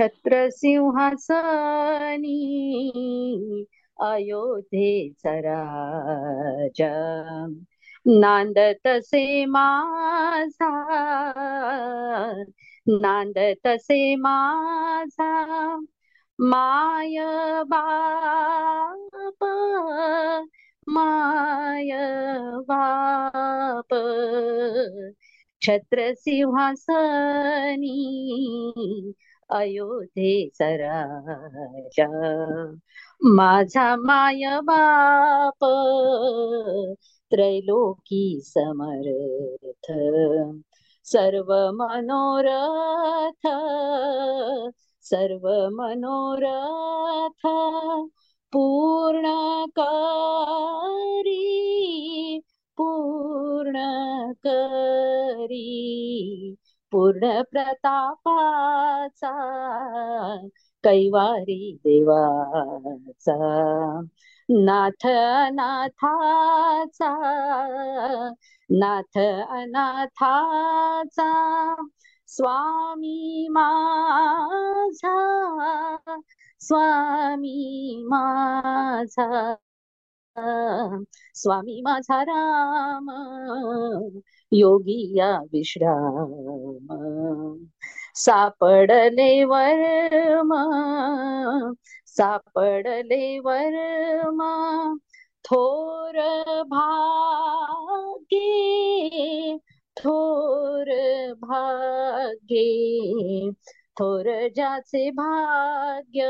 छत्रसिंहासनी अयोध्येचा राजा नांदतसे माझा नांदतसे माझा माय बाप माय बाप। छत्रसिंहासनी अयोध्येचा राजा माझा माय बाप त्रैलोकी समर्थ सर्व मनोरथ सर्व मनोरथ पूर्ण करी। पूर्ण प्रतापाचा कैवारी देवाचा नाथ नाथाचा नाथ अनाथाचा स्वामी माझा स्वामी माझा स्वामी माझा राम. योगिया विश्राम. सापडले वर्मा सापडले वर्मा थोर भागे थोर भागे थोर ज्याचे भाग्य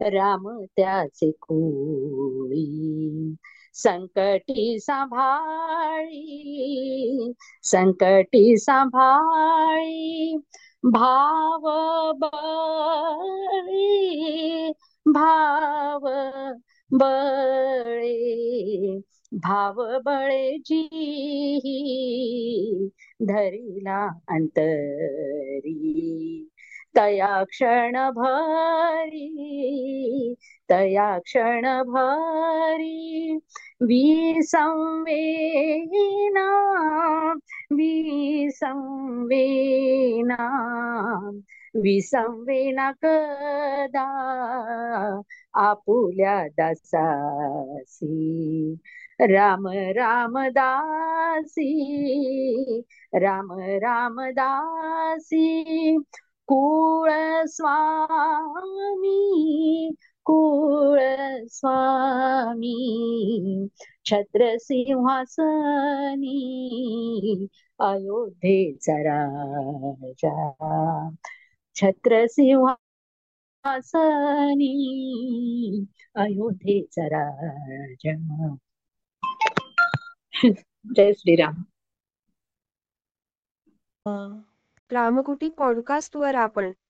राम त्याचे कोळी. संकटी सांभाळी संकटी सांभाळी भाव बळी भाव बळे भाव बळे जी धरिला अंतरी तया क्षण भरी तया क्षण भरी विसंवेना विसंवेना विसंवेना कदा आपुल्या दासासी. राम राम दासी राम राम दासी कुळ स्वामी कुळ स्वामी छत्रसिंहासनी अयोध्येचा राजा. छत्रसिंहासनी अयोध्येचा राजा. जय श्रीराम. रामकुटी पॉडकास्ट वर आपण